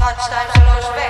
touchtimeloos weg. You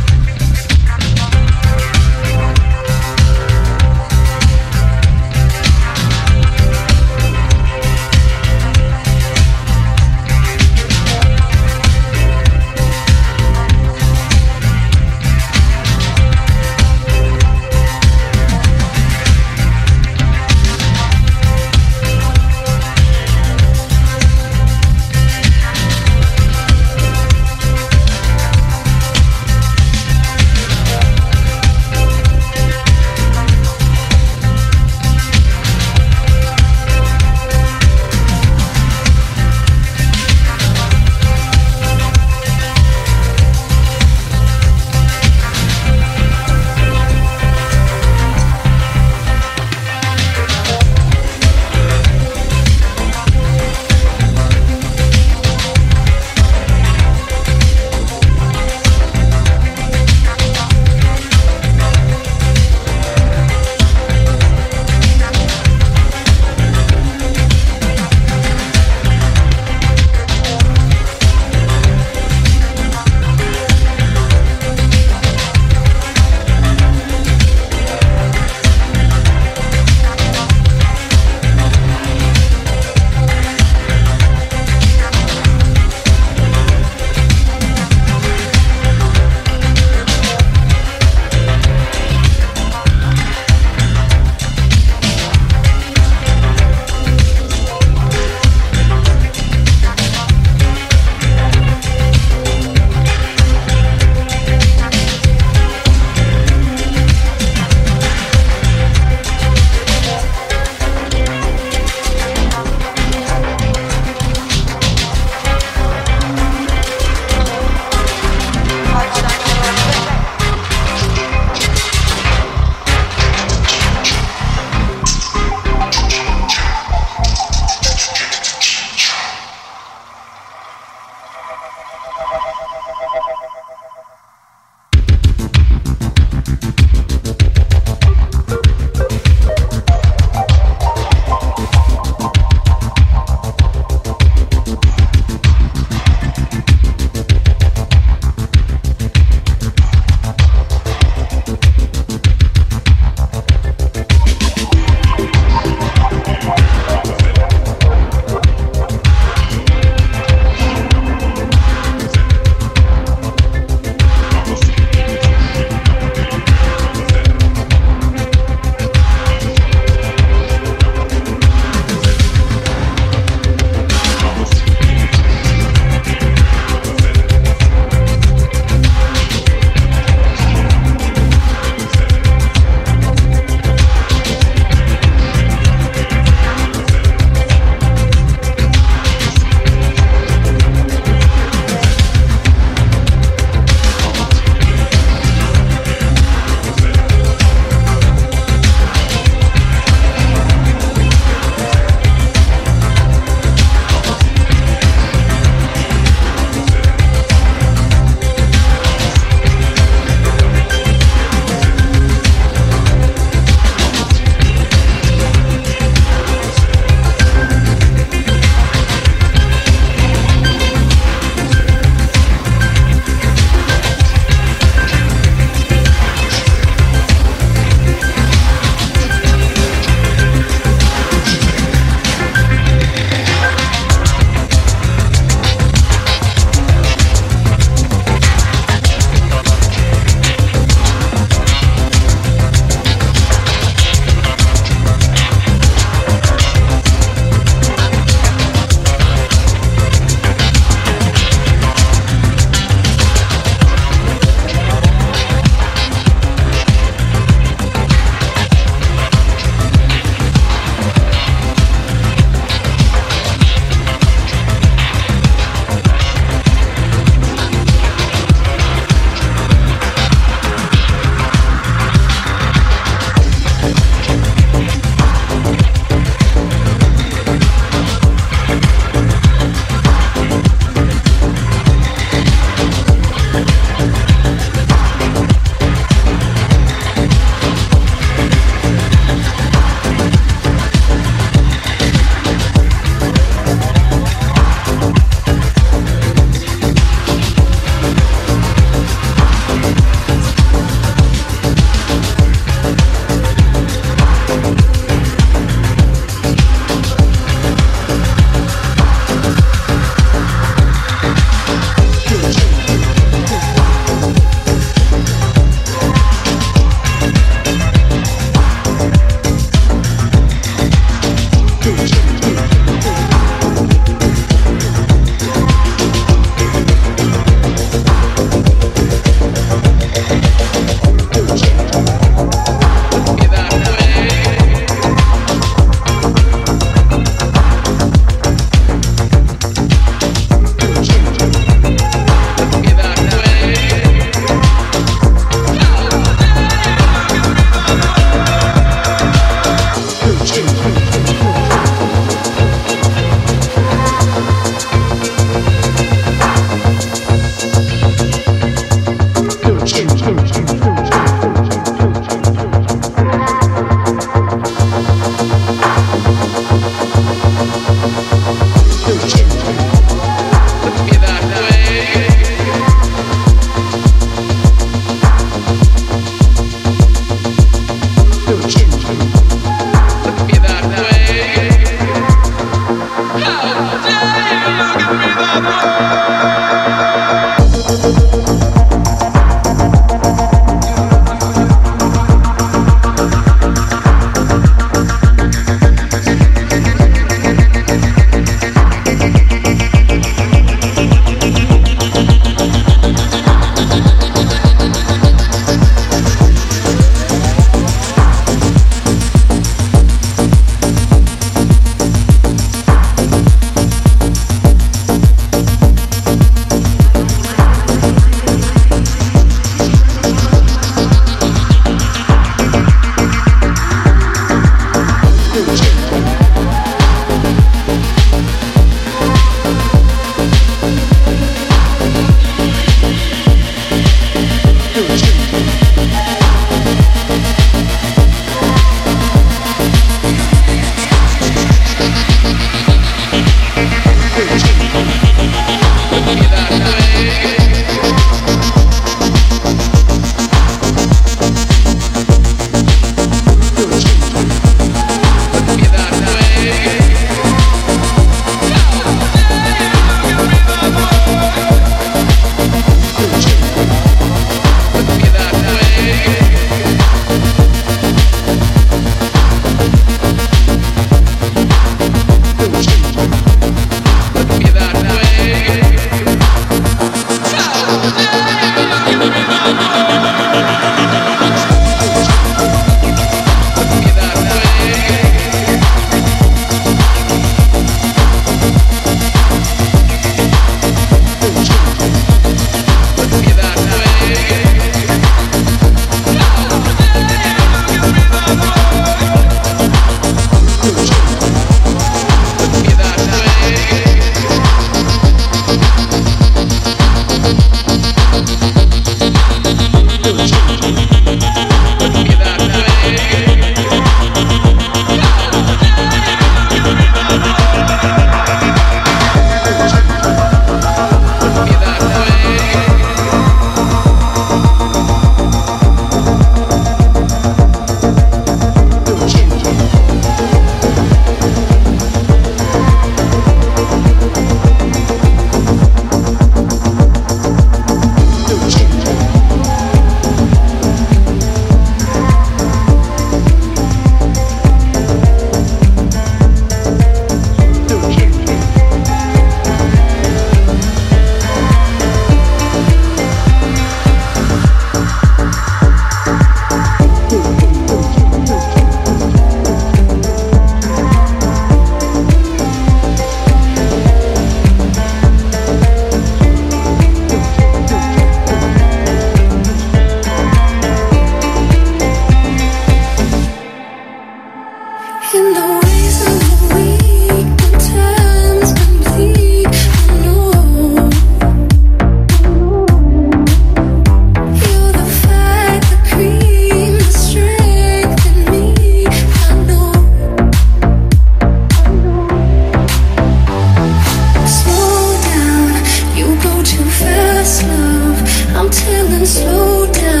slow down.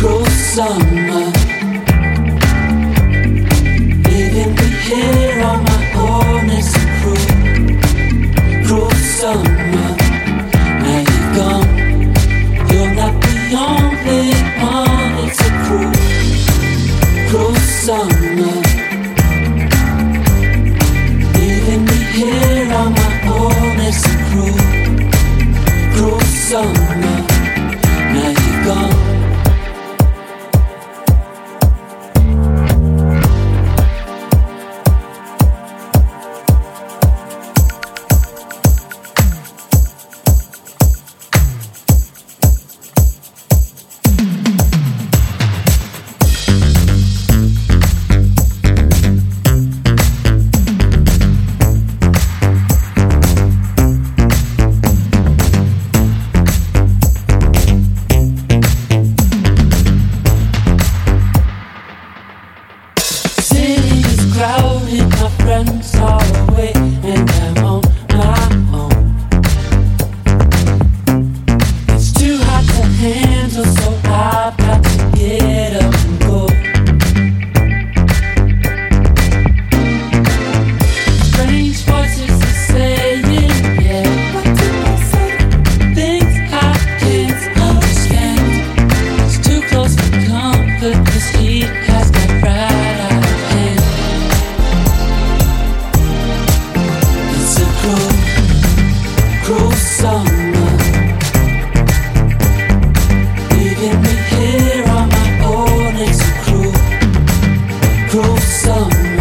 tropical summer. Leaving me here on my own is a cruel, cruel summer. summer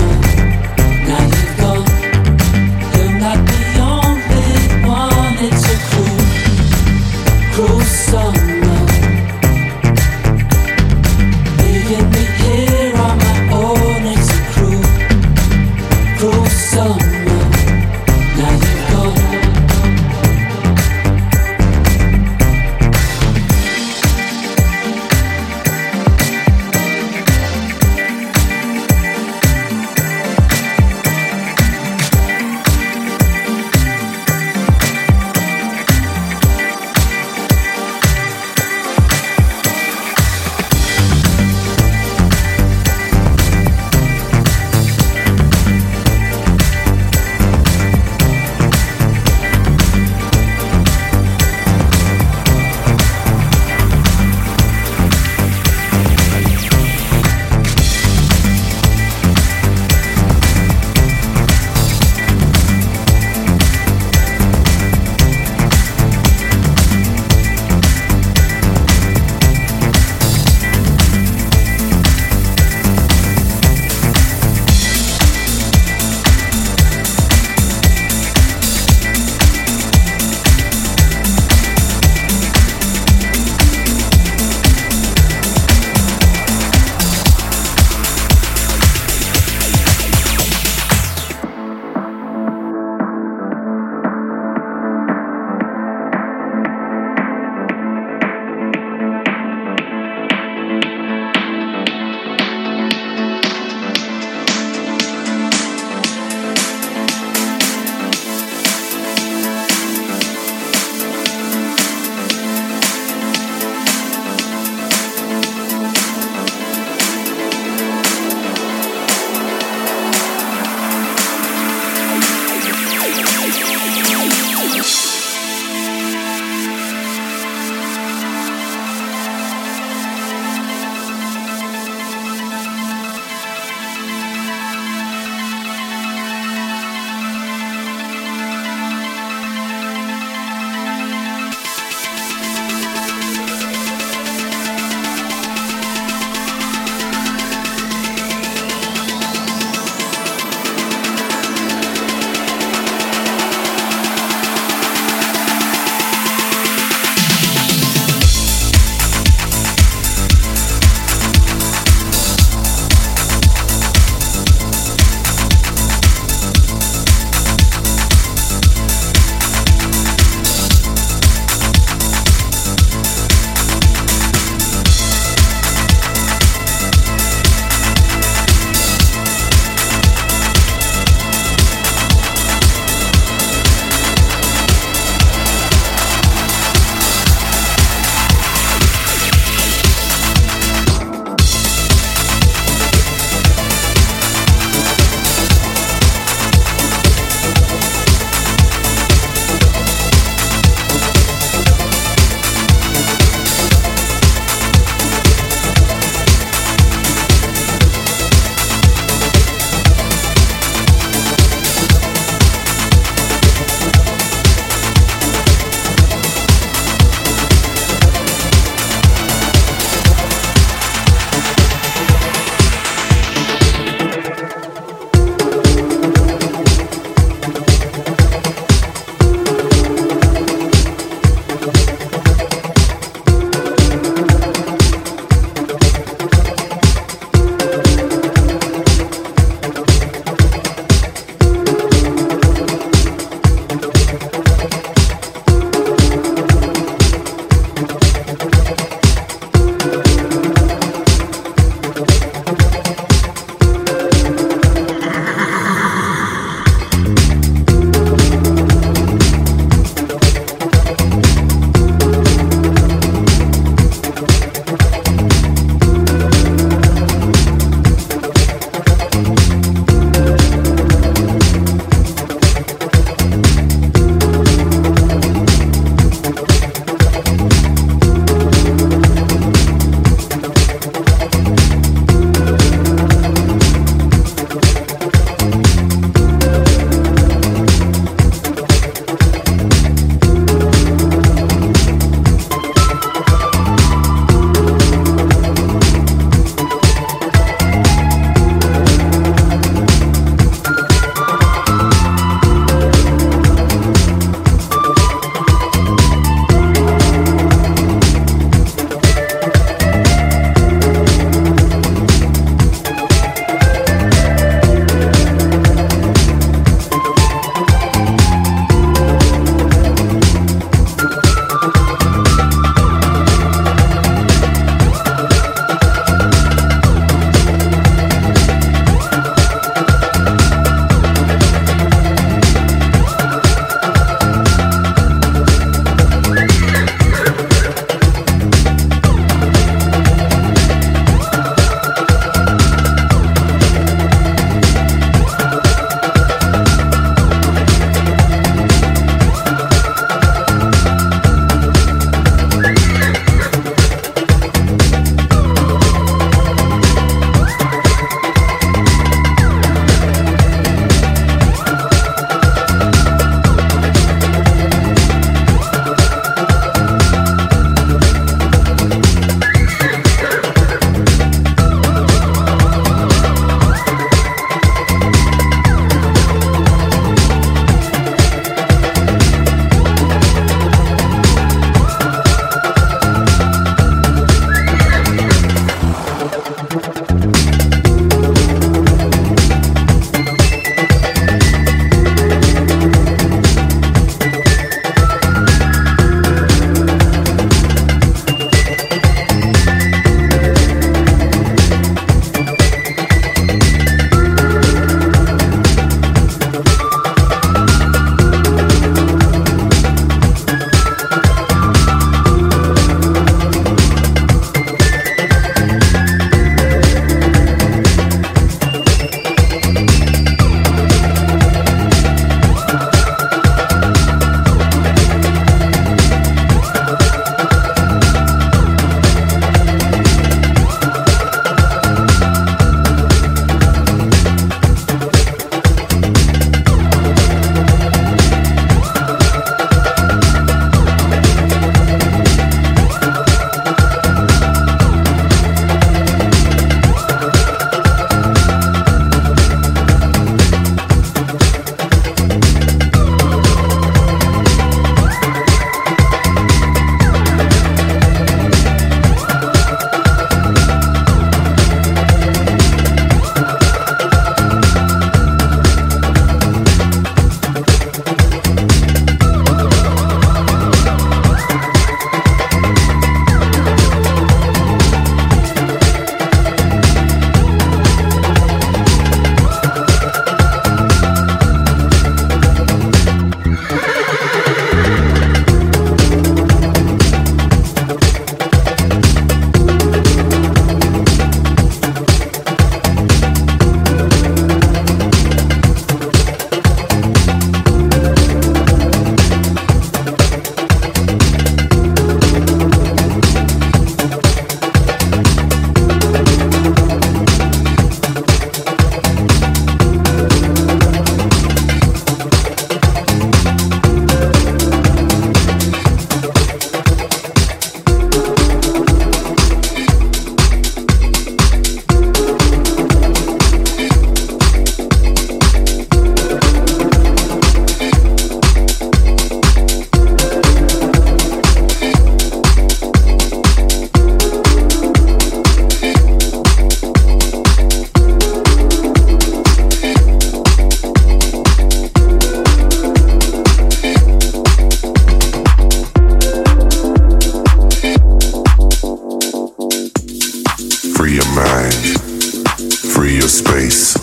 space.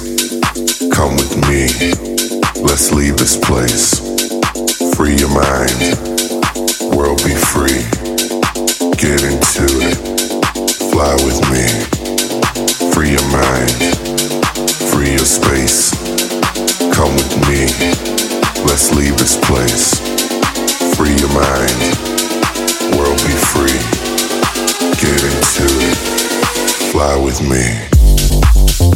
Come with me. Let's leave this place. Free your mind. World be free. Get into it. Fly with me. Free your mind. Free your space. Come with me. Let's leave this place. Free your mind. World be free. Get into it. Fly with me.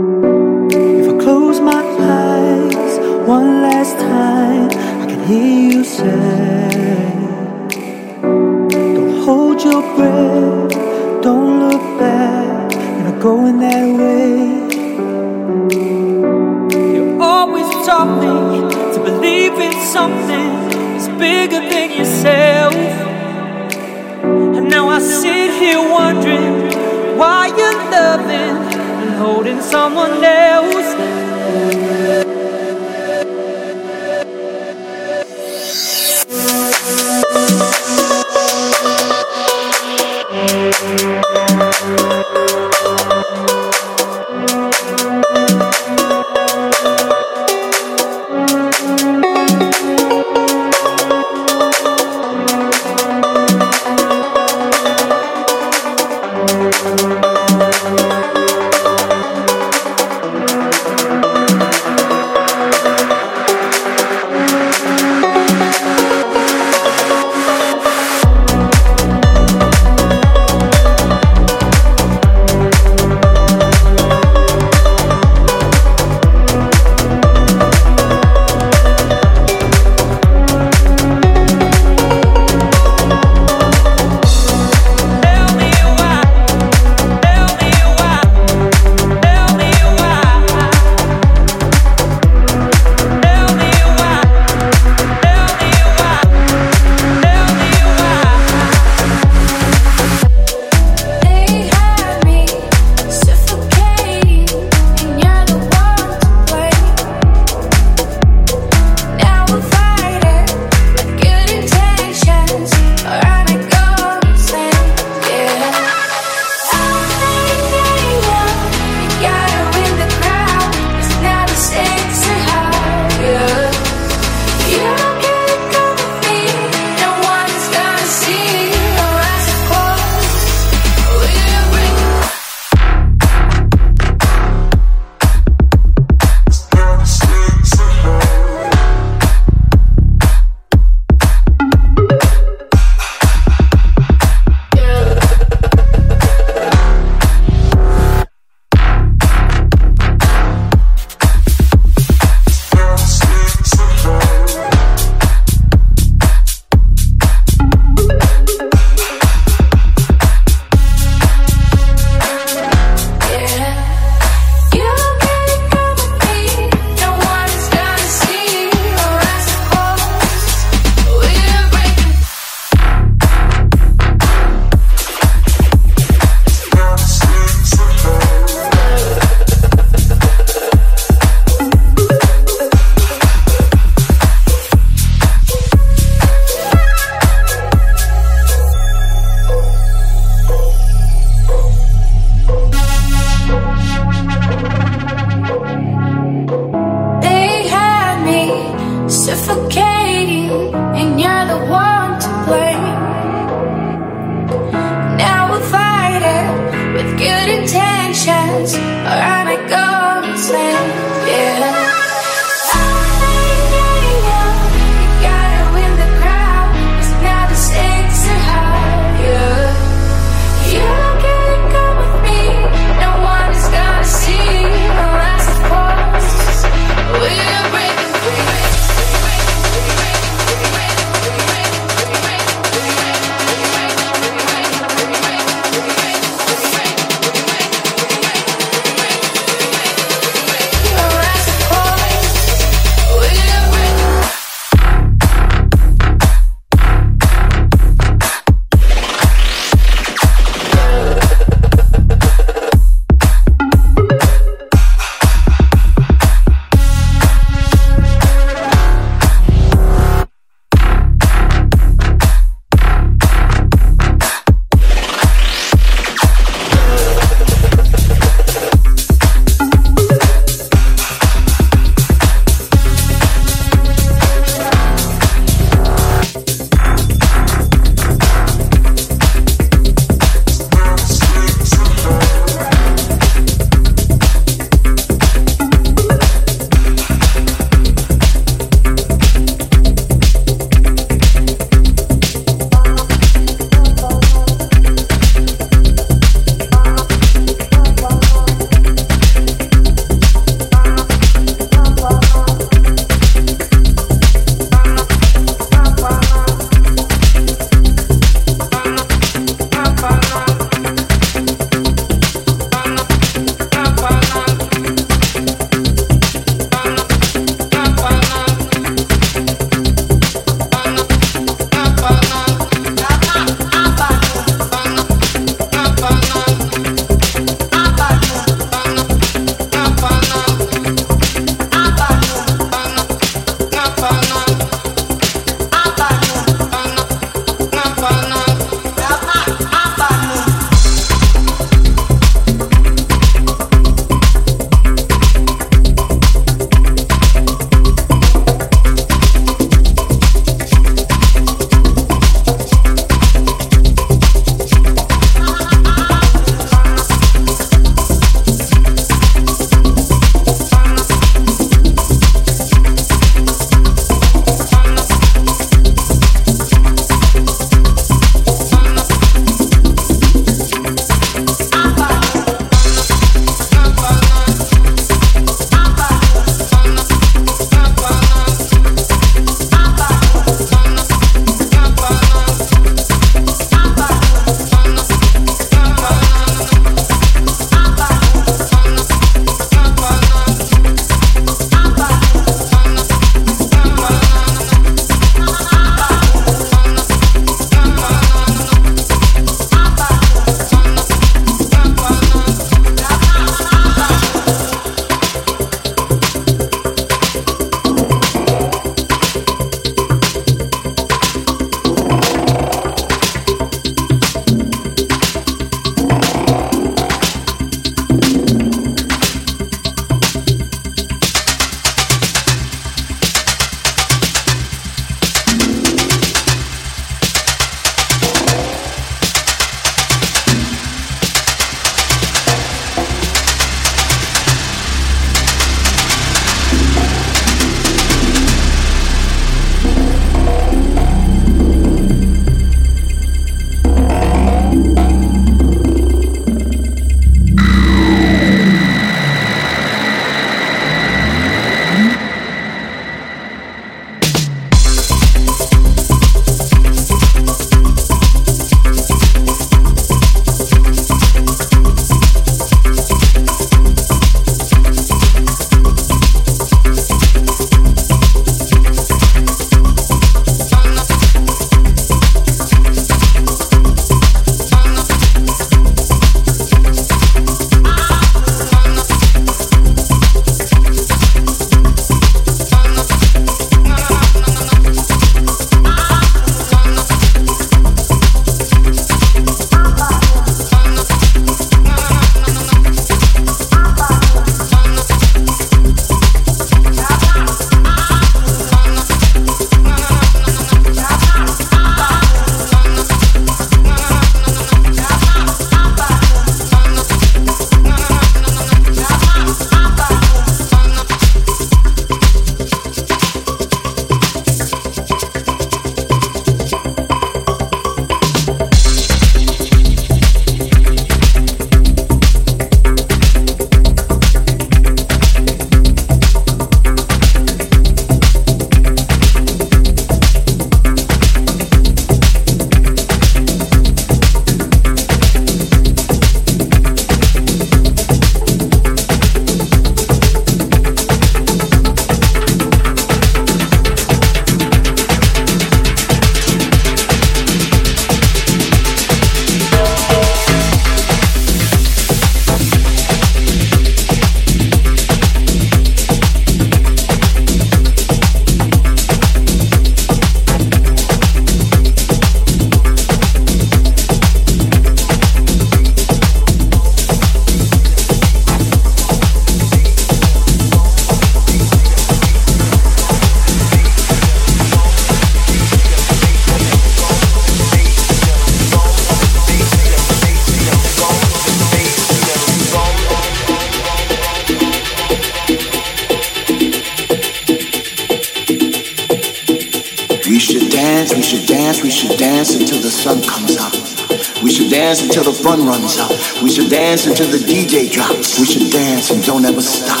should dance until the DJ drops. We should dance and don't ever stop.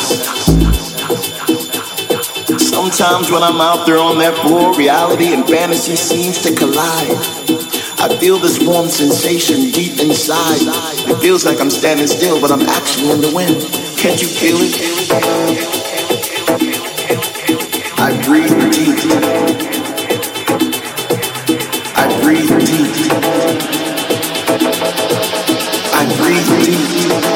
Sometimes when I'm out there on that floor, reality and fantasy seems to collide. I feel this warm sensation deep inside. It feels like I'm standing still, but I'm actually in the wind. Can't you feel it? I breathe deep. I breathe. breathe.